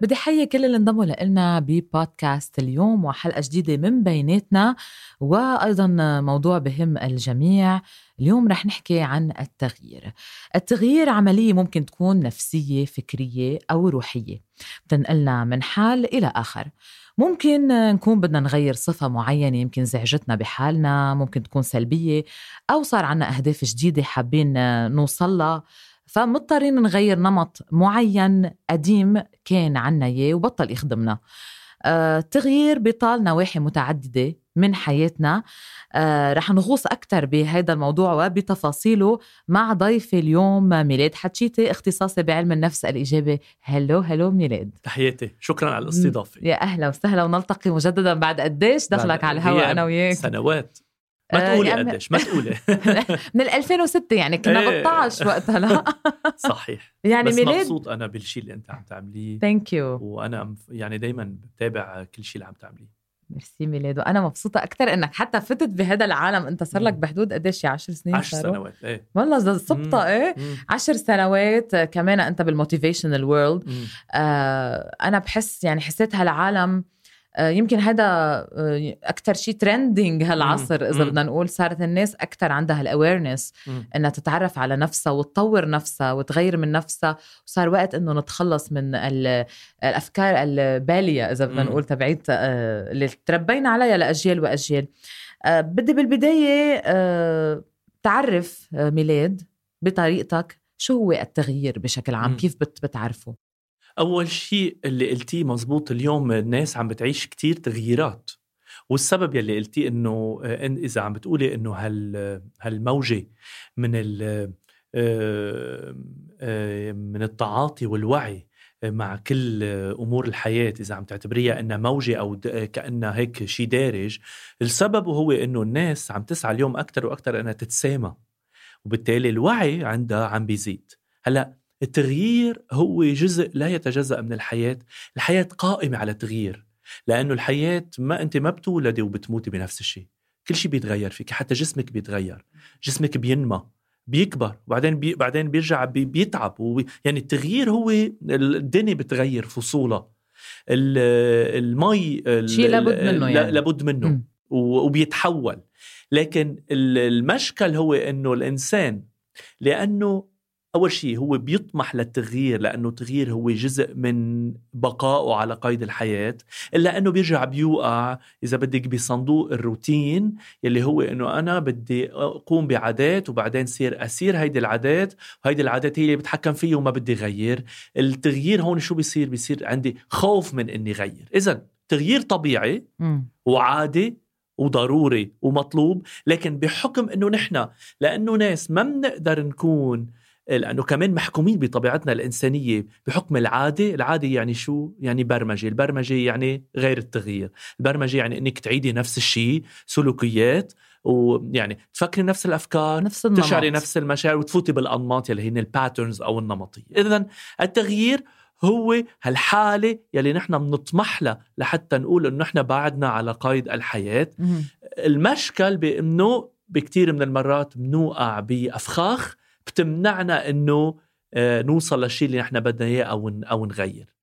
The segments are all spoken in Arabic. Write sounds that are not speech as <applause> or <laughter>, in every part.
بدي حيي كل اللي انضموا لنا ببودكاست اليوم وحلقة جديدة من بيناتنا وأيضا موضوع بهم الجميع. اليوم رح نحكي عن التغيير. التغيير عملية ممكن تكون نفسية فكرية أو روحية. بتنقلنا من حال إلى آخر. ممكن نكون بدنا نغير صفة معينة يمكن زعجتنا بحالنا ممكن تكون سلبية أو صار عنا أهداف جديدة حابين نوصلها فمضطرين نغير نمط معين قديم كان عنا إياه وبطل يخدمنا. التغيير آه، بيطال نواحي متعددة من حياتنا. آه رح نغوص أكثر بهذا الموضوع وبتفاصيله مع ضيفي اليوم ميلاد حتشيتي اختصاصي بعلم النفس الإيجابي. هلو هلو ميلاد. تحياتي. شكرا على الاستضافة. يا أهلا وسهلا ونلتقي مجددا بعد قديش؟ دخلك على الهواء أنا وياك. سنوات. ما آه، تقولي يعني قديش ما تقولي. <laughs> من 2006 يعني كنا ب 12 وقتها. لا <laughs> <laughs> صحيح. يعني بس ميلاد مبسوط أنا بالشيء اللي أنت عم تعمليه. thank you وأنا يعني دائما بتابع كل شيء اللي عم تعمليه. ميرسي ميلاد. وأنا مبسوطة أكثر إنك حتى فتت بهذا العالم. أنت صار لك بحدود قديش؟ 10 سنين 10 سنوات إيه. والله صبطة إيه. 10 سنوات كمان أنت بال motivational world آه أنا بحس يعني حسيت هالعالم آه، يمكن هذا آه، أكثر شيء trending هالعصر إذا بدنا نقول صارت الناس أكثر عندها ال awareness إنها تتعرف على نفسها وتطور نفسها وتغير من نفسها وصار وقت إنه نتخلص من الأفكار البالية إذا بدنا نقول تبعيت آه، اللي تربينا عليها لأجيال وأجيال. بدي بالبداية تعرف ميلاد بطريقتك شو هو التغيير بشكل عام؟ كيف بتعرفه؟ أول شيء اللي قلتيه مزبوط اليوم الناس عم بتعيش كتير تغييرات. والسبب يلي قلتيه إنه آه، إذا عم بتقولي إنه هال هالموجة من ال آه، آه، من التعاطي والوعي مع كل أمور الحياة إذا عم تعتبريها إنها موجة أو كأنها هيك شيء دارج السبب هو إنه الناس عم تسعى اليوم أكثر وأكثر إنها تتسامى وبالتالي الوعي عندها عم بيزيد. هلأ التغيير هو جزء لا يتجزأ من الحياة. الحياة قائمة على التغيير لأنه الحياة ما أنت ما بتولدي وبتموتي بنفس الشيء. كل شيء بيتغير فيك حتى جسمك بيتغير. جسمك بينمى بيكبر وبعدين بي بعدين بيرجع بي بيتعب. وبي يعني التغيير هو الدنيا بتغير فصولها المي شيء لابد منه يعني. لابد منه. م. وبيتحول. لكن المشكل هو إنه الإنسان لأنه أول شيء هو بيطمح للتغيير لأنه التغيير هو جزء من بقائه على قيد الحياة إلا أنه بيرجع بيوقع إذا بدك بصندوق الروتين يلي هو إنه أنا بدي أقوم بعادات وبعدين صير أسير هيدي العادات وهيدي العادات هي اللي بتحكم فيه وما بدي غير. التغيير هون شو بيصير؟ بيصير عندي خوف من إني غير. اذا تغيير طبيعي وعادي وضروري ومطلوب لكن بحكم إنه نحن لأنه ناس ما بنقدر نكون لأنه كمان محكومين بطبيعتنا الإنسانية بحكم العادة، العادة يعني شو؟ يعني برمجة، البرمجة يعني غير التغيير، البرمجة يعني إنك تعيدي نفس الشيء، سلوكيات ويعني تفكري نفس الأفكار نفس النمط. تشعري نفس المشاعر وتفوتي بالأنماط يلي هن الباترنز أو النمطية، اذا التغيير هو هالحالة يلي نحن بنطمح لها لحتى نقول إنه نحن بعدنا على قيد الحياة. المشكل بإنه بكتير من المرات بنوقع بأفخاخ بتمنعنا إنه آه، نوصل للشيء اللي نحن بدنا إياه أو أو نغير.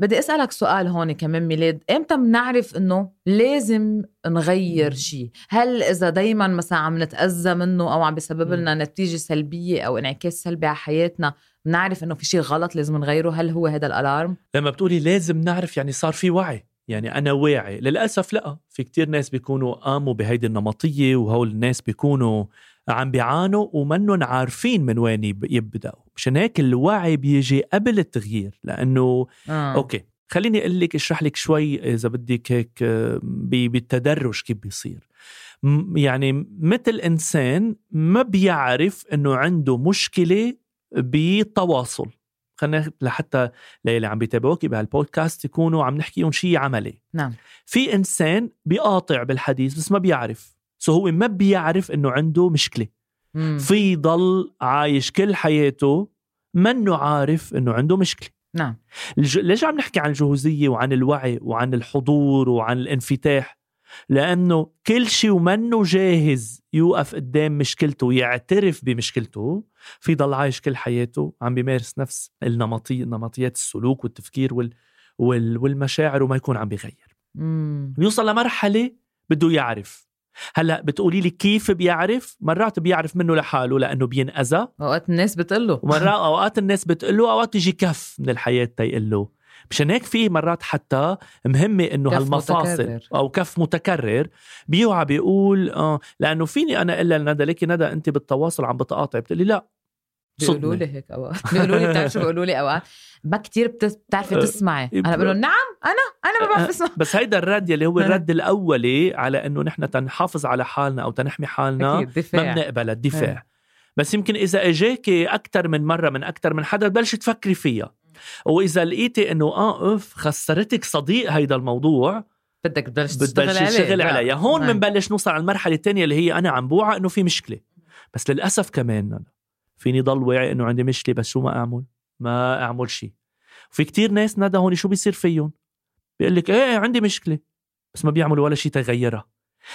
بدي أسألك سؤال هون كمان ميلاد. إمتى بنعرف إنه لازم نغير شيء؟ هل إذا دايما مثلا عم نتأذى منه أو عم بيسبب لنا نتيجة سلبية أو انعكاس سلبي على حياتنا بنعرف إنه في شيء غلط لازم نغيره؟ هل هو هذا الألارم؟ لما بتقولي لازم نعرف يعني صار في وعي. يعني أنا واعي. للأسف لا. في كتير ناس بيكونوا قاموا بهيدي النمطية وهول الناس بيكونوا عم بيعانوا ومنن عارفين من وين يبدأوا. مشان هيك الوعي بيجي قبل التغيير لأنه آه. okay خليني أقول لك اشرح لك شوي إذا بدك هيك بالتدرج كيف بيصير. يعني مثل إنسان ما بيعرف إنه عنده مشكلة بالتواصل خلينا لحتى للي عم بيتابعوك بهالبودكاست يكونوا عم نحكيهم شيء عملي. نعم. في إنسان بيقاطع بالحديث بس ما بيعرف. so هو ما بيعرف إنه عنده مشكلة. مم. في ضل عايش كل حياته منه عارف إنه عنده مشكلة. نعم. الج... ليش عم نحكي عن الجهوزية وعن الوعي وعن الحضور وعن الانفتاح؟ لأنه كل شيء ومنه جاهز يوقف قدام مشكلته ويعترف بمشكلته. في ضل عايش كل حياته عم بيمارس نفس النمطي نمطيات السلوك والتفكير وال... وال والمشاعر وما يكون عم بيغير. مم. بيوصل لمرحلة بده يعرف. هلا بتقولي لي كيف بيعرف؟ مرات بيعرف منه لحاله لأنه بينأذى أوقات الناس بتقول له. ومرات <laughs> أوقات الناس بتقول له أوقات يجي كف من الحياة تيقول له. مشان هيك في مرات حتى مهمة إنه هالمفاصل متكرر. أو كف متكرر بيوعى بيقول آه لأنه فيني أنا إلا لندى ليكي ندى انت بالتواصل عم بتقاطع بتقولي لا. بيقولوا. لي هيك أوقات <laughs> بيقولوا لي بتعرف شو بيقولوا لي أوقات ما كتير بت- بتعرفي أه، تسمعي أنا بقول لهم نعم أنا أنا ما بعرف أسمع بس هيدا الرد يلي هو أه. الرد الأولي على إنه نحن تنحافظ على حالنا أو تنحمي حالنا ما بنقبل الدفاع. بس يمكن إذا إجاكي أكثر من مرة من أكثر من حدا تبلشي تفكري فيها وإذا لقيتي إنه آه أوف خسرتك صديق هيدا الموضوع بدك تبلش تشتغل عليه تشتغلي لا. عليها هون نعم. بنبلش نوصل على المرحلة الثانية اللي هي أنا عم بوعى إنه في مشكلة بس للأسف كمان فيني ضل واعي إنه عندي مشكلة بس شو ما أعمل؟ ما أعمل شيء وفي كتير ناس ندى هون شو بيصير فيهم؟ بيقول لك إيه عندي مشكلة. بس ما بيعملوا ولا شيء تغيرها.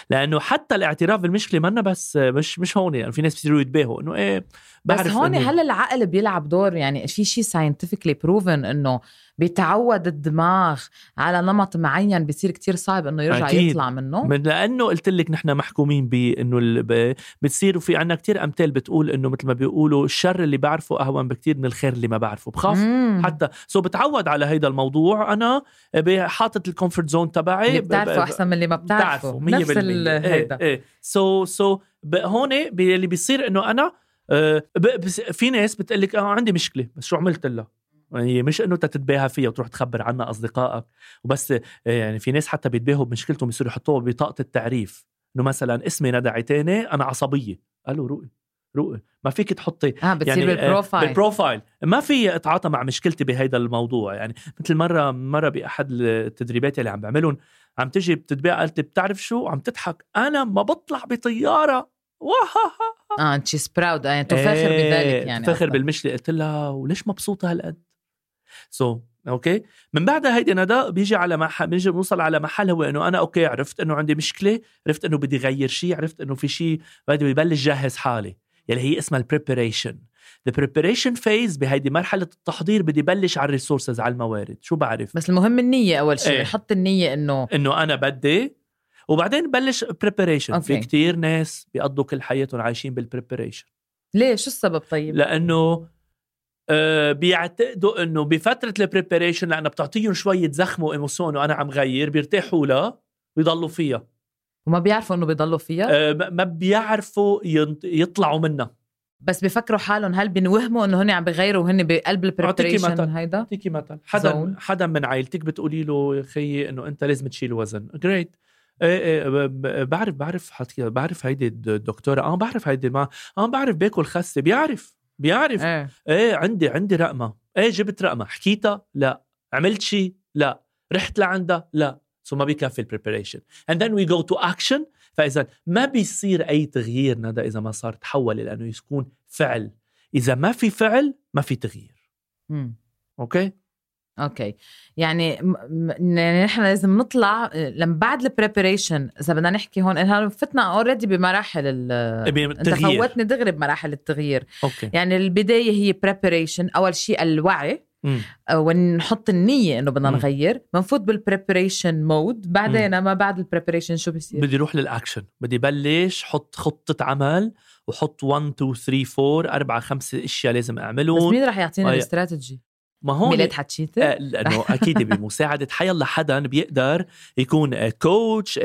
لأنه حتى الاعتراف بالمشكلة منا بس مش مش هون يعني في ناس بيصيروا يتباهوا إنه إيه بس بعرف هون إنه- هل العقل بيلعب دور يعني في شيء scientifically proven إنه بيتعود الدماغ على نمط معين بيصير كتير صعب إنه يرجع أكيد. يطلع منه. من لأنه قلت لك نحن محكومين بانه بتصير وفي عنا كتير أمثال بتقول إنه مثل ما بيقولوا الشر اللي بعرفه أهون بكتير من الخير اللي ما بعرفه. بخاف مم. حتى. so بتعود على هيدا الموضوع. أنا حاطط ال comfort zone تبعي. اللي بتعرفه أحسن من اللي ما بتعرفه. بتعرفه. 100% نفس ال- هيدا. إيه. إيه so so ب- هون اللي بيصير إنه أنا آه، بس في ناس بتقول لك آه عندي مشكلة بس شو عملت لها؟ يعني مش إنه تتباهى فيها وتروح تخبر عنها أصدقائك وبس آه، يعني في ناس حتى بيتباهوا بمشكلتهم بيصيروا يحطوها ببطاقه التعريف إنه مثلا اسمي ندى عتاني أنا عصبية. قالوا روقي روقي. ما فيك تحطي آه بتصير يعني بال profile. بال profile. ما في اتعاطى مع مشكلتي بهيدا الموضوع. يعني مثل مرة مرة بأحد التدريبات اللي عم بعملهم عم تجي بتتباع قالت بتعرف شو؟ عم تضحك. أنا ما بطلع بطيارة. <laughs> واها. آه and she's proud يعني تفاخر بذلك يعني تفاخر. بالمشكلة قلت لها وليش مبسوطة هالقد؟ so so, okay من بعدها هيدي ندى بيجي على محل بيجي بنوصل على محل هو إنه أنا okay عرفت إنه عندي مشكلة عرفت إنه بدي غير شيء عرفت إنه في شيء بدي ببلش جهز حالي. يلي هي اسمها ال preparation the preparation phase بهيدي مرحلة التحضير بدي بلش على ال resources على الموارد. شو بعرف؟ بس المهم النية أول شيء إيه. نحط النية إنه إنه أنا بدي وبعدين بلش preparation في. كتير ناس بيقضوا كل حياتهم عايشين بال preparation ليه شو السبب طيب؟ لأنه آه، بيعتقدوا إنه بفترة ال preparation لأنه بتعطيهم شوية زخم و émotion وأنا عم غير بيرتاحوا لها ويضلوا فيها وما بيعرفوا إنه بيضلوا فيها آه، ما بيعرفوا يطلعوا منها بس بيفكروا حالهم هل بينوهموا إنه هن عم بيغيروا وهن بقلب ال preparation. هيدا؟ أعطيكي مثل حدا زون. حدا من عائلتك بتقولي له يا خيي إنه أنت لازم تشيل وزن great بعرف بعرف حكي بعرف هيدي الد- الدكتورة آه بعرف هيدي ما آه بعرف باكل خسه بيعرف بيعرف. إيه إيه عندي عندي رقمها. إيه جبت رقمها. حكيتها؟ لا. عملت شيء لا. رحت لعندها؟ لا. so ما بيكفي ال preparation and then we go to action. فإذا ما بيصير أي تغيير ندى إذا ما صار تحول إلى أنه يكون فعل. إذا ما في فعل ما في تغيير. مم. okay؟ okay. يعني يعني نحن لازم نطلع لما بعد ال preparation إذا بدنا نحكي هون إنها فتنا already بمراحل ال أنت التغيير. فوتني دغري بمراحل التغيير. okay. يعني البداية هي preparation أول شيء الوعي مم. آه، ونحط النية إنه بدنا. نغير. بنفوت بال preparation mode بعدين ما بعد ال preparation شو بصير بدي أروح للاكشن بدي بلش حط خطة عمل وحط 1 2 3 4 4 5 أشياء لازم بس أعملهم. مين رح يعطينا آه، الاستراتيجي؟ ما هون ميلاد حتشيتر آه، لأنه <laughs> أكيد بمساعدة حيلا حدا بيقدر يكون coach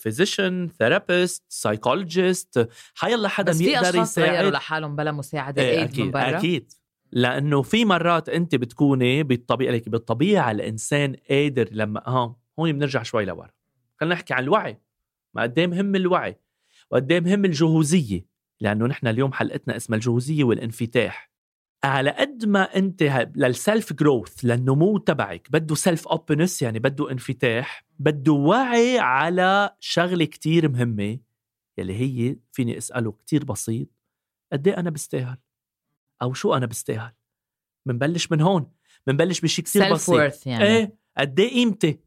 physician therapist psychologist حيلا حدا بس في بيقدر غيروا يساعد. لحالهم بلا مساعدة إيه، ايد من أكيد برا؟ أكيد. لأنه في مرات أنت بتكوني بالطبيعة لك بالطبيعة الإنسان قادر لما ها هون بنرجع شوي لورا. خلينا نحكي عن الوعي. ما قد مهم الوعي وقد مهم الجهوزية لأنه نحن اليوم حلقتنا اسمها الجهوزية والانفتاح. على قد ما انت لل self growth للنمو تبعك. بده self openness يعني بده انفتاح. بده وعي على شغلة كتير مهمة يلي هي فيني أسأله كتير بسيط قد إيه أنا بستاهل؟ أو شو أنا بستاهل؟ منبلش من هون. منبلش بشي كتير بسيط. وورث يعني. إيه قد إيه قيمتي؟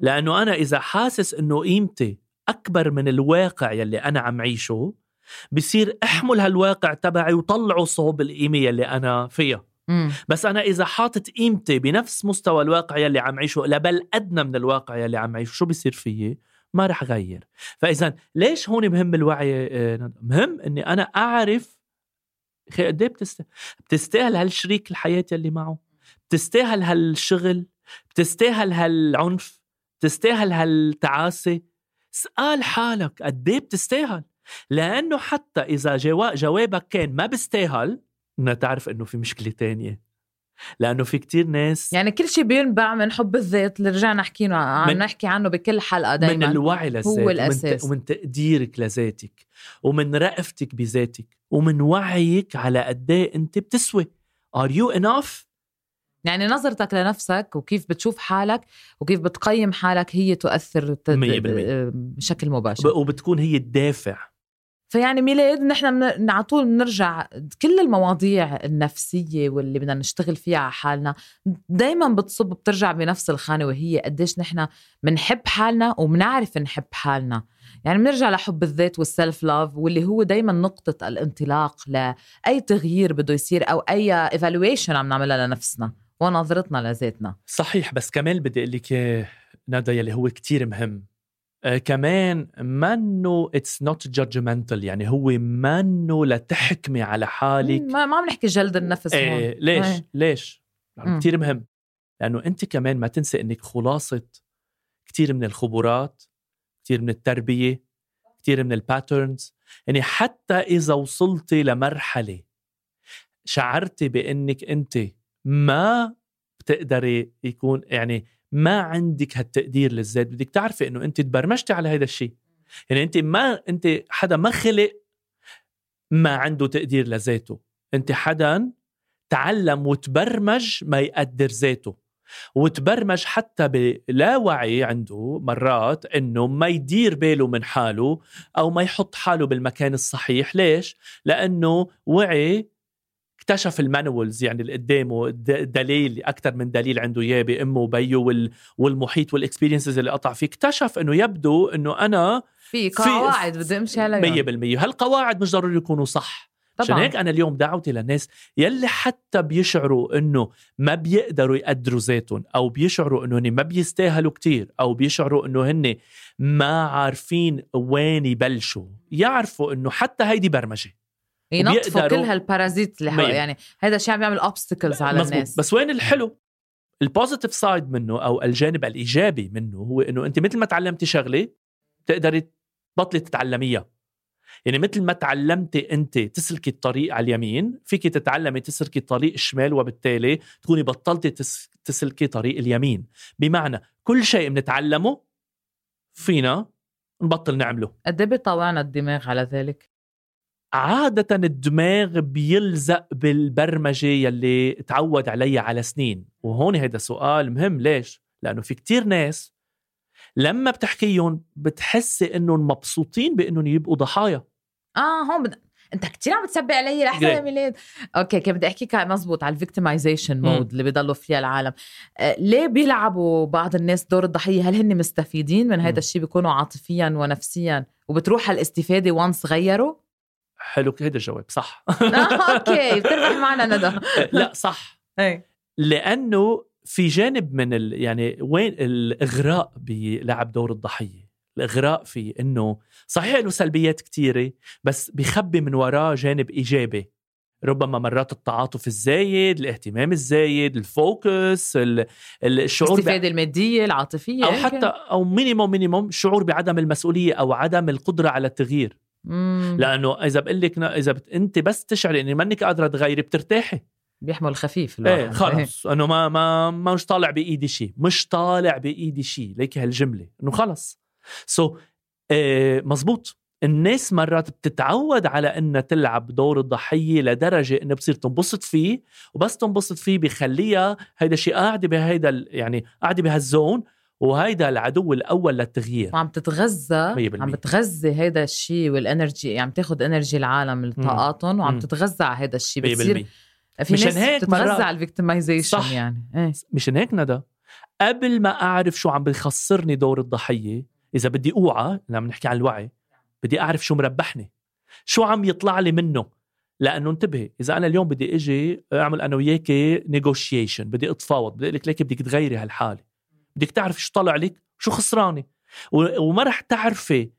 لأنه أنا إذا حاسس إنه قيمتي أكبر من الواقع يلي أنا عم عيشه بصير أحمل هالواقع تبعي وطلعه صوب القيمه يلي أنا فيها. مم. بس أنا إذا حاطط قيمتي بنفس مستوى الواقع يلي عم عيشه لبل أدنى من الواقع يلي عم عيشه شو بيصير فيي؟ ما رح غير فإذا ليش هون مهم الوعي آه، مهم إني أنا أعرف قد إيه بتست... بتستاهل هالشريك الحياة يلي معه؟ بتستاهل هالشغل؟ بتستاهل هالعنف؟ بتستاهل هالتعاسة؟ اسال حالك قد إيه بتستاهل؟ لأنه حتى إذا جوا... جوابك كان ما بستاهل بدنا تعرف إنه في مشكلة تانية. لأنه في كتير ناس يعني كل شيء بينبع من حب الذات اللي رجعنا حكينا عم نحكي عنه بكل حلقة دائما من الوعي للذات هو الأساس. ومن, ومن تقديرك لذاتك ومن رأفتك بذاتك ومن وعيك على قد إيه أنت بتسوي. are you enough يعني نظرتك لنفسك وكيف بتشوف حالك وكيف بتقيم حالك هي تؤثر. 100% بشكل مباشر. وبتكون هي الدافع فيعني ميلاد نحن. على طول بنرجع كل المواضيع النفسية واللي بدنا نشتغل فيها على حالنا. دائما بتصب بترجع بنفس الخانة وهي قديش نحن بنحب حالنا وبنعرف نحب حالنا. يعني بنرجع لحب الذات وال self love واللي هو دائما نقطة الانطلاق لأي تغيير بده يصير أو أي evaluation عم نعملها لنفسنا ونظرتنا لذاتنا. صحيح بس كمان بدي أقول لك ندى يلي هو كتير مهم. كمان منه it's not judgmental يعني هو منه لتحكمي على حالك. ما ما عم نحكي جلد النفس إيه هون. ليش؟ إيه. ليش؟ مم. كتير مهم. لأنه أنت كمان ما تنسي إنك خلاصة كتير من الخبرات كتير من التربية كتير من الباترنز يعني حتى إذا وصلتي لمرحلة شعرتي بإنك أنت ما بتقدري يكون يعني ما عندك هالتقدير للذات بدك تعرفي إنه أنت تبرمجتي على هذا الشيء يعني أنت ما أنت حدا ما خلق ما عنده تقدير لذاته أنت حدا تعلم وتبرمج ما يقدر ذاته وتبرمج حتى بلا وعي عنده مرات إنه ما يدير باله من حاله أو ما يحط حاله بالمكان الصحيح. ليش؟ لأنه وعي اكتشف ال manuals يعني اللي قدامه دليل أكثر من دليل عنده إياه بأمه وبيه وال- والمحيط وال experiences اللي قطع فيه اكتشف إنه يبدو إنه أنا في قواعد بدي أمشي عليها 100% هالقواعد مش ضروري يكونوا صح؟ عشان طبعا هيك أنا اليوم دعوتي للناس يلي حتى بيشعروا إنه ما بيقدروا يقدروا ذاتهم أو بيشعروا إنه هن ما بيستاهلوا كتير أو بيشعروا إنه هن ما عارفين وين يبلشوا. يعرفوا إنه حتى هيدي برمجة. وبيقدروا- كل هال parasites اللي يعني هذا الشيء عم يعمل obstacles على مزبوط. الناس. بس وين الحلو؟ ال positive side منه أو الجانب الإيجابي منه هو إنه أنت مثل ما تعلمتي شغلة بتقدري تبطلي تتعلميها. يعني مثل ما تعلمتي أنت تسلكي الطريق على اليمين فيك تتعلمي تسلكي طريق الشمال وبالتالي تكوني بطلتي تس- تسلكي طريق اليمين. بمعنى كل شيء بنتعلمه فينا نبطل نعمله. قد إيه بيطوعنا الدماغ على ذلك؟ عادة الدماغ بيلزق بالبرمجة يلي تعود عليها على سنين. وهون هذا سؤال مهم. ليش؟ لأنه في كتير ناس لما بتحكيهم بتحسي إنهم مبسوطين بإنهم يبقوا ضحايا. آه هون بد... أنت كثير عم تسبي علي لحظه يا. ميلاد okay كيف بدي أحكيك مزبوط على ال victimization. mode اللي بيضلوا فيها العالم. آه ليه بيلعبوا بعض الناس دور الضحية؟ هل هن مستفيدين من. هذا الشيء بيكونوا عاطفيا ونفسيا؟ وبتروح الاستفاده وانس غيروا؟ حلو هيدا الجواب صح. آه، okay <laughs> بتربح معنا ندى لا صح. إيه لأنه في جانب من ال... يعني وين الإغراء بلعب دور الضحية؟ الإغراء في إنه صحيح له سلبيات كتيرة بس بيخبي من وراه جانب إيجابي. ربما مرات التعاطف الزايد الاهتمام الزايد ال focus ال- ال- الشعور ب... الاستفادة المادية العاطفية أو يمكن. حتى أو minimum minimum الشعور بعدم المسؤولية أو عدم القدرة على التغيير. مم. لأنه إذا بقول لك إذا بت... أنت بس تشعري إني منك قادرة تغيري بترتاحي. بيحمل خفيف الواحد إيه خلص. إنه ما ما ما مش طالع بإيدي شيء مش طالع بإيدي شيء ليك هالجملة. إنه خلص. so so, آه مزبوط. الناس مرات بتتعود على إنها تلعب دور الضحية لدرجة إنها بتصير تنبسط فيه وبس تنبسط فيه بخليها هيدا الشيء قاعدة بهيدا يعني قاعدة بهال zone وهيدا العدو الأول للتغيير. وعم تتغذى مية بالمية. عم بتغذي هيدا الشيء وال energy يعني عم تاخذ energy العالم طاقاتهم وعم. تتغذى على هيدا الشيء 100% بتصير في مشان ناس هيك بتتغذى على ال victimization. يعني. إيه. مشان هيك ندى قبل ما أعرف شو عم بخسرني دور الضحية إذا بدي أوعى لما نحكي عن الوعي بدي أعرف شو مربحني. شو عم يطلع لي منه؟ لأنه انتبهي إذا أنا اليوم بدي إجي أعمل أنا وياك negotiation بدي أتفاوض بدي أقول لك ليك بدك تغيري هالحالة. بدك تعرفي شو طلع لك؟ شو خسرانة؟ وما رح تعرفي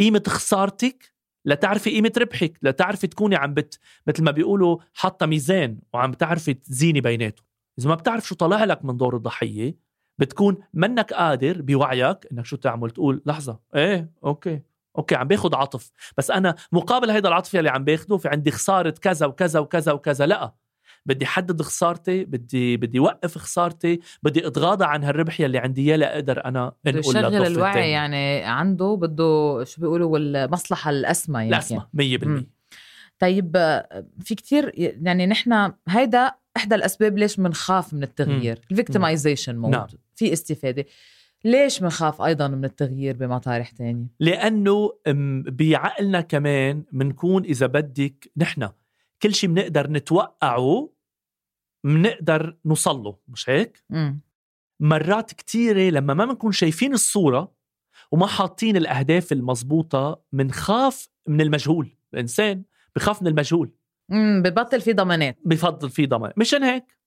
قيمة خسارتك لتعرفي قيمة ربحك لتعرفي تكوني عم بت مثل ما بيقولوا حاطة ميزان وعم بتعرفي تزيني بيناتهم إذا ما بتعرف شو طلع لك من دور الضحية بتكون منك قادر بوعيك إنك شو تعمل؟ تقول لحظة إيه okay okay عم باخذ عطف. بس أنا مقابل هيدا العطف اللي عم باخده في عندي خسارة كذا وكذا وكذا وكذا لأ. بدي حدد خسارتي بدي بدي وقف خسارتي بدي اتغاضى عن هالربح يلي عندي اياه لاقدر أنا انقل يشغل الوعي التاني. يعني عنده بده شو بيقولوا المصلحه الأسمى يمكن الأسمى 100% طيب في كتير يعني نحن هيدا إحدى الأسباب ليش بنخاف من التغيير. ال victimization mode نعم. في استفادة. ليش بنخاف أيضا من التغيير بمطارح تانية؟ لأنه بعقلنا كمان بنكون إذا بدك نحن كل شيء بنقدر نتوقعه بنقدر نوصل له مش هيك؟ م. مرات كتيرة لما ما بنكون شايفين الصورة وما حاطين الأهداف المضبوطة بنخاف من المجهول الإنسان بخاف من المجهول امم ببطل في ضمانات بفضل في ضمان مشان هيك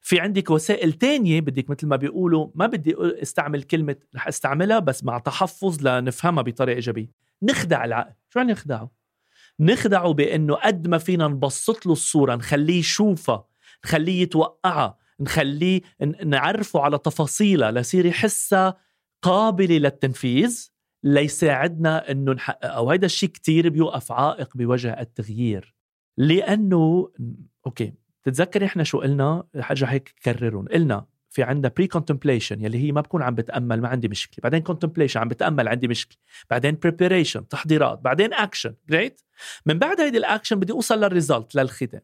في عندك وسائل تانية بدك مثل ما بيقولوا ما بدي استعمل كلمة رح استعملها بس مع تحفظ لنفهمها بطريقة إيجابية نخدع العقل شو يعني نخدعه؟ نخدعه بأنه قد ما فينا نبسط له الصورة نخليه يشوفها نخليه يتوقعها نخليه نعرفه على تفاصيلها لصير يحسها قابلة للتنفيذ ليساعدنا إنه نحققها وهذا الشيء كتير بيوقف عائق بوجه التغيير. لأنه okay تتذكري إحنا شو قلنا؟ حاجة هيك كررهم قلنا في عندنا pre-contemplation يلي هي ما بكون عم بتأمل ما عندي مشكلة. بعدين contemplation عم بتأمل عندي مشكلة. بعدين preparation تحضيرات. بعدين action great من بعد هيدي الاكشن بدي أوصل لل result للختام.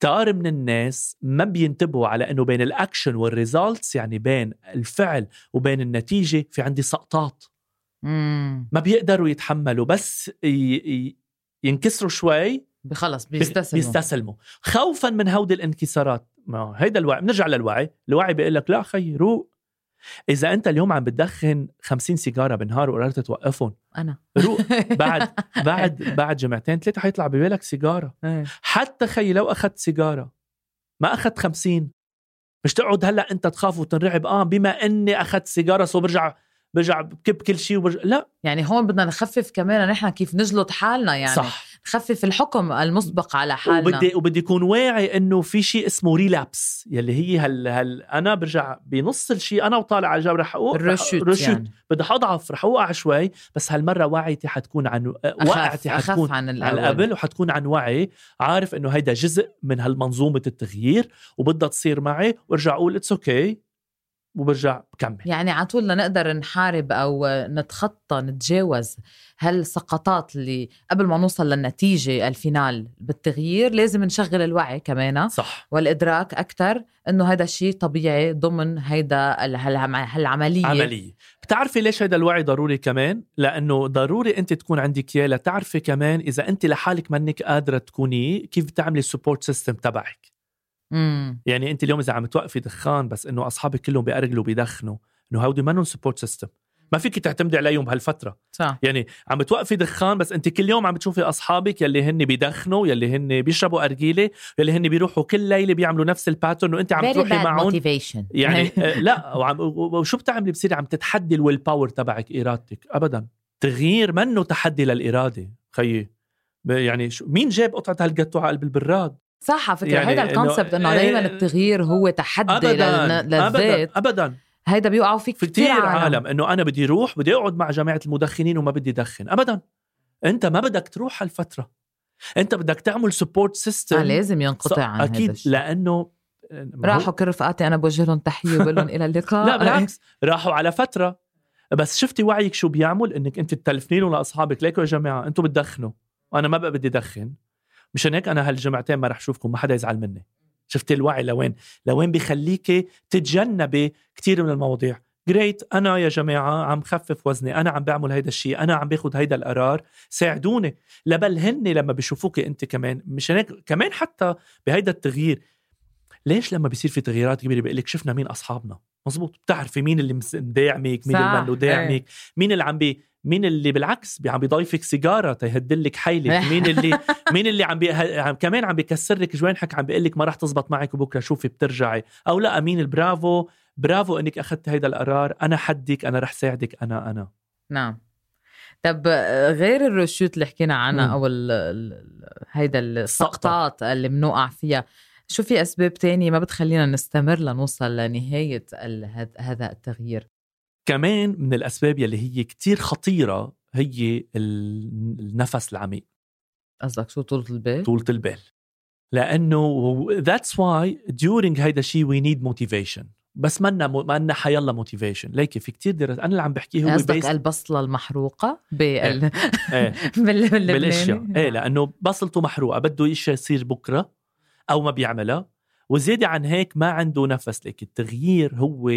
كتار من الناس ما بينتبهوا على إنه بين ال action وال results يعني بين الفعل وبين النتيجة في عندي سقطات. مم. ما بيقدروا يتحملوا بس ينكسروا شوي خلص بيستسلموا. بيستسلموا. خوفا من هودي الانكسارات. ما هيدا الوعي بنرجع للوعي. الوعي بيقول لك لا خي روق. إذا أنت اليوم عم بتدخن 50 سيجارة بالنهار وقررت توقفهم أنا. روق. بعد <laughs> بعد بعد جمعتين ثلاثة حيطلع ببالك سيجارة. إيه. حتى خي لو أخذت سيجارة ما أخذت 50 مش تقعد هلأ أنت تخاف وتنرعب آه بما إني أخذت سيجارة so برجع برجع بكب كل شيء وبرجع. لا. يعني هون بدنا نخفف كمان نحن كيف نجلط حالنا يعني. صح. نخفف الحكم المسبق على حالنا وبدي وبدي يكون واعي إنه في شيء اسمه relapse يلي هي هل هل أنا برجع بنص الشيء أنا وطالع على الجو رح اوقع الرشوت, رشوت يعني. بدي اضعف رح أوقع شوي بس هالمرة وعيتي حتكون عن وقعتي حتكون عن الأول. عن قبل وحتكون عن وعي عارف إنه هيدا جزء من هالمنظومة التغيير وبدها تصير معي وأرجع أقول it's okay وبرجع بكمل. يعني على طول نقدر نحارب أو نتخطى نتجاوز هالسقطات اللي قبل ما نوصل للنتيجة ال final بالتغيير لازم نشغل الوعي كمان. صح. والإدراك أكثر إنه هذا الشيء طبيعي ضمن هيدا هالعملية. عملية. بتعرفي ليش هذا الوعي ضروري كمان؟ لأنه ضروري أنت تكون عندك إياه لتعرفي كمان إذا أنت لحالك منك قادرة تكوني كيف تعملي ال support system تبعك. مم. يعني انت اليوم إذا عم توقفي دخان بس إنه أصحابك كلهم بيأرجلوا بيدخنوا إنه هودي منهم support system ما فيك تعتمدي عليهم بهالفترة. صح. يعني عم توقفي دخان بس انت كل يوم عم بتشوفي أصحابك يلي هن بيدخنوا يلي هن بيشربوا ارجيله يلي هن بيروحوا كل ليلة بيعملوا نفس ال pattern وانت عم تروحي معهم. يعني <laughs> آه، لا وعم وشو بتعملي؟ بتصيري عم تتحدي ال willpower تبعك إرادتك. ابدا. تغيير منه تحدي للإرادة خيي. يعني شو مين جاب قطعة هالجاتو على قلب البراد؟ صح على فكرة يعني هيدا ال concept إنه دائما إيه، التغيير هو تحدي أبداً للذات ابدا ابدا. هيدا بيوقعوا فيه في كثير عالم. عالم إنه أنا بدي أروح بدي أقعد مع جماعة المدخنين وما بدي ادخن ابدا. أنت ما بدك تروح هالفترة. أنت بدك تعمل support system آه لازم ينقطع عن أكيد لأنه راحوا كل رفقاتي أنا بوجه لهم تحية وبقول لهم إلى اللقاء. لا بالعكس. <laughs> راحوا على فترة. بس شفتي وعيك شو بيعمل؟ إنك أنت تلفنين لأصحابك. ليكوا يا جماعة أنتم بتدخنوا. وأنا ما بقى بدي ادخن مشان هيك أنا هالجمعتين ما رح أشوفكم ما حدا يزعل مني. شفت الوعي لوين؟ لوين بخليكي تتجنبي كثير من المواضيع. جريت أنا يا جماعة عم خفف وزني أنا عم بعمل هيدا الشيء أنا عم باخذ هيدا القرار ساعدوني. لبل هن لما بيشوفوك أنت كمان مشان هيك كمان حتى بهيدا التغيير. ليش لما بيصير في تغييرات كبيرة بيقول لك شفنا مين أصحابنا؟ مزبوط بتعرفي مين اللي مداعمك مين اللي منه داعمك مين اللي عم بي مين اللي بالعكس عم بيضيفك سيجارة تيهدلك حيلك <laughs> مين اللي مين اللي عم, بي... عم كمان عم بيكسر لك جوانحك عم بيقول لك ما راح تزبط معك وبكرة شوفي بترجعي. أو لا مين البرافو برافو إنك أخذت هيدا القرار. أنا حدك أنا رح ساعدك أنا أنا. نعم. طب غير الرشوت اللي حكينا عنها أو ال ال هيدا السقطات اللي بنوقع فيها شو في أسباب تانية ما بتخلينا نستمر لنوصل لنهاية هذا التغيير؟ كمان من الأسباب يلي هي كتير خطيرة هي النفس العميق. قصدك شو طولة البال؟ طولة البال. لأنه that's why during هيدا الشيء we need motivation. بس منا منا حيلا motivation ليكي في كتير دراسات أنا اللي عم بحكيه هو قصدك البصلة المحروقة <laughs> بال إيه. بالأشياء. إيه لأنه بصلته محروقة بده شيء يصير بكرة أو ما بيعملها. وزيادة عن هيك ما عنده نفس لك التغيير هو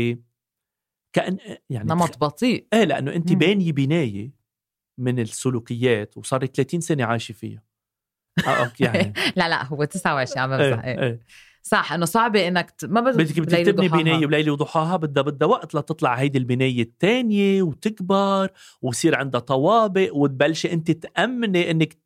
كأن يعني نمط بطيء. إيه لأنه انت بانيه بنايه من السلوكيات وصار 30 سنة عايشه فيها. أوكي يعني. <laughs> لا لا هو 29 عم بمزح إيه. إيه. صح إنه صعبه إنك ت... ما بدك بدك تبني بنايه بليله وضحاها بدها بدها وقت لتطلع هيدي البناية الثانية وتكبر ويصير عندها طوابق وتبلشي أنت تأمني إنك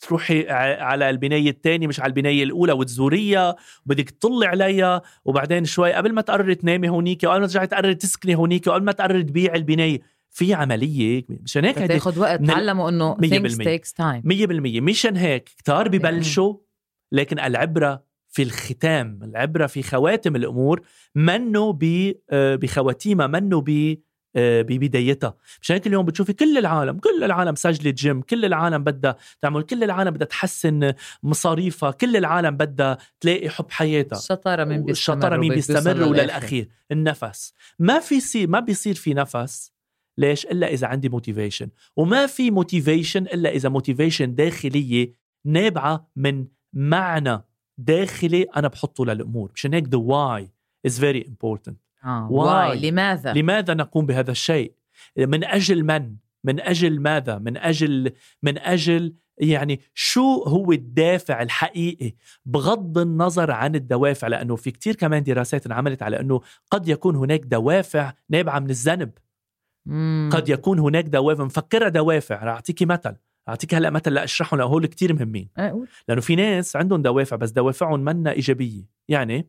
تروحي على البناية الثانية مش على البناية الأولى وتزوريها وبدك تطلي عليها وبعدين شوي قبل ما تقرري تنامي هونيك وقبل ما ترجعي تقرري تسكني هونيك وقبل ما تقرري تبيعي البناية في عملية مشان هيك بتاخذ وقت تعلموا إنه things takes time. 100% مشان هيك كتار ببلشوا لكن العبرة في الختام العبرة في خواتم الأمور منه آه، بخواتيمها منه ب ببدايتها مشان هيك اليوم بتشوفي كل العالم كل العالم سجلة جيم كل العالم بدها تعمل كل العالم بدها تحسن مصاريفها كل العالم بدها تلاقي حب حياتها. الشطارة مين بيستمر الشطارة مين بيستمر وللأخير. النفس. ما في سي ما بيصير في نفس ليش؟ إلا إذا عندي motivation وما في motivation إلا إذا motivation داخلية نابعة من معنى داخلي أنا بحطه للأمور. مشان هيك the why is very important. آه. why لماذا؟ لماذا نقوم بهذا الشيء؟ من أجل من؟ من أجل ماذا؟ من أجل من أجل يعني شو هو الدافع الحقيقي؟ بغض النظر عن الدوافع لأنه في كتير كمان دراسات انعملت على أنه قد يكون هناك دوافع نابعة من الذنب. قد يكون هناك دوافع. مفكرها دوافع. رح أعطيكي مثل. اعطيك هلا مثل لأشرحهم لأنه هول كثير مهمين. أقول. لأنه في ناس عندهم دوافع بس دوافعهم منا إيجابية. يعني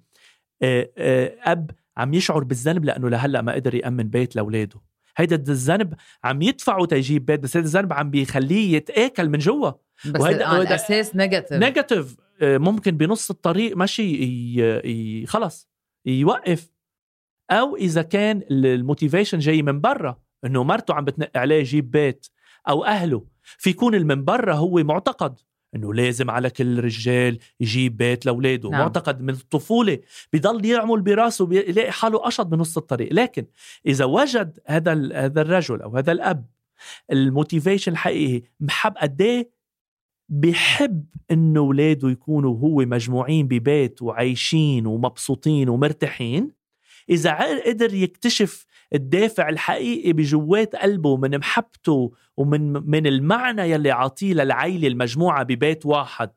آه، آه، أب عم يشعر بالذنب لأنه لهلأ ما قدر يأمن بيت لأولاده. هيدا الذنب عم يدفعه تيجيب بيت بس هيدا الذنب عم بيخليه يتآكل من جوا. بس وهيدا الأساس negative negative ممكن بنص الطريق ماشي خلص يوقف. أو إذا كان ال motivation جاي من برا إنه مرته عم بتنق عليه يجيب بيت أو أهله في يكون من برا هو معتقد. إنه لازم على كل رجال يجيب بيت لأولاده. نعم. معتقد من الطفولة بضل يعمل براسه بيلاقي حاله أشط بنص الطريق. لكن إذا وجد هذا هذا الرجل أو هذا الأب الموتيفيشن الحقيقي محب قد إيه؟ بحب انه أولاده يكونوا هو مجموعين ببيت وعايشين ومبسوطين ومرتاحين. إذا قدر يكتشف الدافع الحقيقي بجوات قلبه من محبته ومن من المعنى يلي عاطيه للعيلة المجموعة ببيت واحد.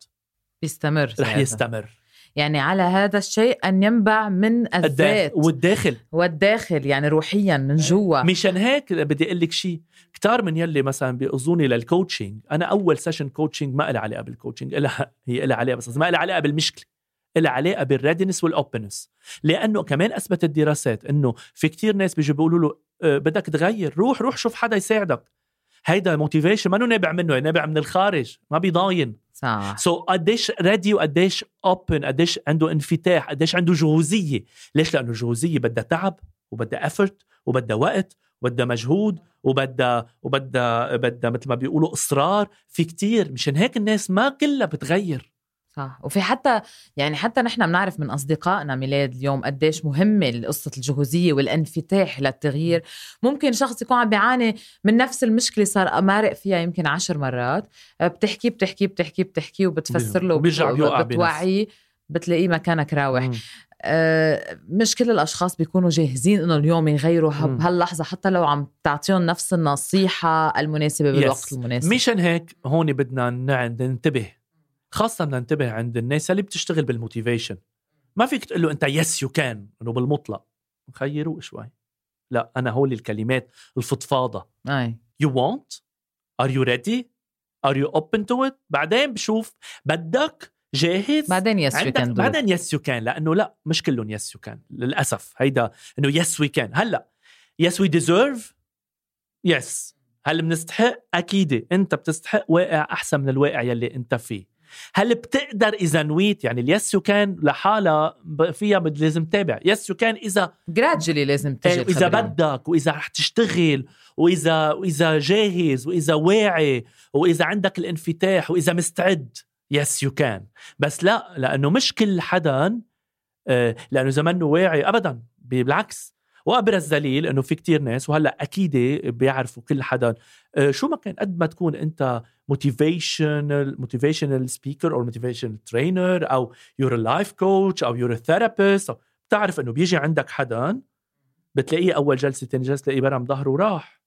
بيستمر رح يستمر. يعني على هذا الشيء أن ينبع من الذات. والداخل. والداخل يعني روحيا من جوا. مشان هيك بدي أقول لك شيء كتار من يلي مثلا بيقصدوني لل coaching أنا أول session coaching ما لها علاقة بال coaching إلها هي لها علاقة بس ما لها علاقة بالمشكلة. لها علاقة بال readiness وال openness لأنه كمان أثبتت الدراسات إنه في كتير ناس بيجوا بيقولوا له أه بدك تغير روح روح شوف حدا يساعدك. هيدا motivation ما نابع منه؟ نابع من الخارج ما بيضاين. صح. so, قديش ready وقديش open قديش عنده انفتاح قديش عنده جهوزية. ليش؟ لأنه الجهوزية بدها تعب وبدها effort وبدها وقت وبدها مجهود وبدها وبدها بدها مثل ما بيقولوا إصرار. في كتير مشان هيك الناس ما كلها بتغير. صح. وفي حتى يعني حتى نحن بنعرف من أصدقائنا ميلاد اليوم قديش مهمة قصة الجهوزية والانفتاح للتغيير. ممكن شخص يكون عم بيعاني من نفس المشكلة صار مارق فيها يمكن عشر مرات. بتحكي بتحكي بتحكي بتحكي وبتفسر له وبتوعيه بتلاقيه مكانك راوح. آه مش كل الأشخاص بيكونوا جاهزين إنه اليوم يغيروا بهاللحظه حتى لو عم تعطيهم نفس النصيحة المناسبة بالوقت yes. المناسب. مشان هيك هون بدنا ننتبه خاصة بدنا ننتبه عند الناس اللي بتشتغل بال motivation ما فيك تقول له أنت yes you can إنه بالمطلق. خيروه شوي. لا أنا هول الكلمات الفضفاضة. أي. You want are you ready? Are you open to it? بعدين بشوف بدك جاهز؟ بعدين yes you can بعدين yes you can لأنه لا مش كلهم yes you can للأسف هيدا إنه yes we can هلأ yes we deserve yes هل بنستحق؟ أكيد. أنت بتستحق واقع أحسن من الواقع يلي أنت فيه. هل بتقدر إذا نويت؟ يعني ال yes you can لحالها فيها لازم تتابع. yes you can إذا gradually لازم تجي إيه، تخبريني. بدك وإذا رح تشتغل واذا وإذا جاهز وإذا واعي وإذا عندك الانفتاح وإذا مستعد. yes you can. بس لا لأنه مش كل حدا آه، لأنه اذا منه واعي ابدا. بالعكس. وأبرز دليل إنه في كتير ناس وهلأ أكيد بيعرفوا كل حدا. آه، شو ما كان قد ما تكون أنت motivational motivational speaker أو motivational trainer أو your life coach أو your therapist بتعرف إنه بيجي عندك حدا بتلاقيه أول جلسة ثاني جلسة تلاقيه برم ظهره وراح.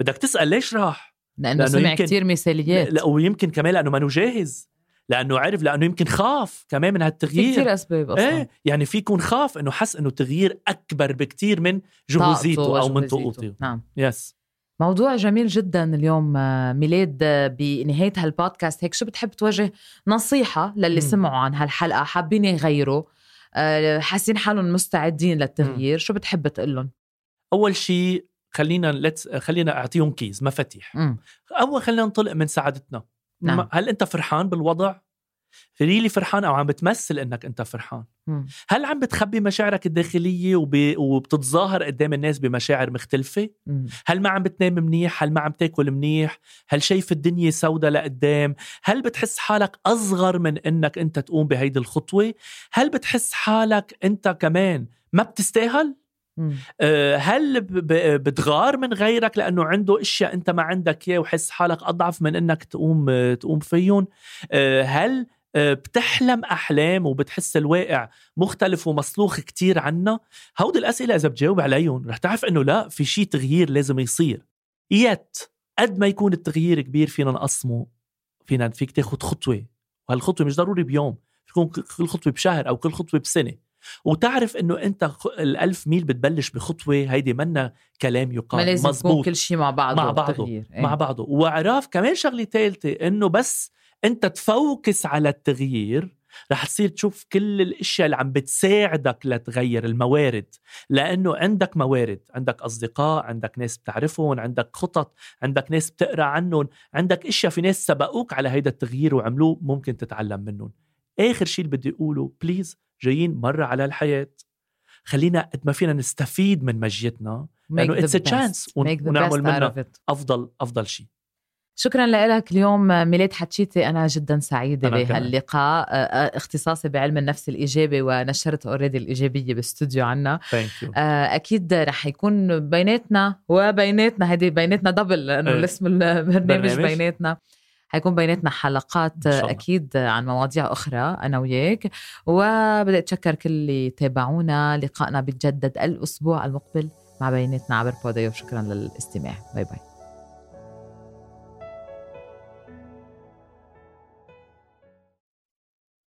بدك تسأل ليش راح؟ لأنه لأنه سمع يمكن- كتير مثاليات. لا ويمكن كمان لأنه ما جاهز لأنه عرف لأنه يمكن خاف كمان من في هالتغيير كتير أسباب أصلا. إيه يعني في يكون خاف إنه حس إنه تغيير أكبر بكتير من جهوزيته أو من. طاقته نعم. يس موضوع جميل جدا اليوم آه، ميلاد آه، بنهاية هالبودكاست هيك شو بتحب توجه نصيحة للي مم. سمعوا عن هالحلقة حابين يغيروا آه، حاسين حالهم مستعدين للتغيير شو بتحب تقول لهم؟ أول شيء خلينا خلينا أعطيهم كيز مفاتيح. اول خلينا ننطلق من سعادتنا نعم. هل أنت فرحان بالوضع ريلي فرحان أو عم بتمثل إنك أنت فرحان. هل عم بتخبي مشاعرك الداخلية وب... وبتتظاهر قدام الناس بمشاعر مختلفة؟ مم. هل ما عم بتنام منيح؟ هل ما عم تاكل منيح؟ هل شايف الدنيا سوداء لقدام؟ هل بتحس حالك أصغر من أنك أنت تقوم بهيدي الخطوة؟ هل بتحس حالك أنت كمان ما بتستاهل. آه، هل بتغار من غيرك لأنه عنده أشياء أنت ما عندك إياه وحس حالك أضعف من إنك تقوم آه، تقوم فيهم؟ آه، هل بتحلم أحلام وبتحس الواقع مختلف ومسلوخ كتير عنا. هودي الأسئلة إذا بتجاوب عليهم رح تعرف إنه لا في شيء تغيير لازم يصير. يت قد ما يكون التغيير كبير فينا نقسمه فينا فيك تاخد خطوة وهالخطوة مش ضروري بيوم تكون كل خطوة بشهر أو كل خطوة بسنة. وتعرف إنه أنت الألف ميل بتبلش بخطوة هيدي منا كلام ما يقال لازم يكون مزبوط كل شيء مع بعضه مع بعضه. إيه. مع بعضه. وأعراف كمان شغلة ثالثه إنه بس أنت تفوكس على التغيير رح تصير تشوف كل الأشياء اللي عم بتساعدك لتغير الموارد. لأنه عندك موارد عندك أصدقاء عندك ناس بتعرفهم عندك خطط عندك ناس بتقرأ عنهم عندك أشياء في ناس سبقوك على هيدا التغيير وعملوه ممكن تتعلم منهم. آخر شيء اللي بدي أقوله please جايين مرة على الحياة. خلينا قد ما فينا نستفيد من مجيتنا ون- Make the ونعمل منها. أفضل أفضل شيء شكرا لك اليوم ميلاد حتشيتي. أنا جدا سعيدة أنا. بهاللقاء. اختصاصي بعلم النفس الإيجابي ونشرت already الإيجابية باستوديو عنا. أكيد رح يكون بيناتنا وبيناتنا هيدي بيناتنا double لأنه إيه. اسم البرنامج برنامج. بيناتنا. حيكون بيناتنا حلقات. أكيد عن مواضيع أخرى أنا وياك. وبدي أتشكر كل اللي تابعونا. لقائنا بيتجدد الأسبوع المقبل مع بيناتنا عبر بوديو. شكرا للاستماع. bye bye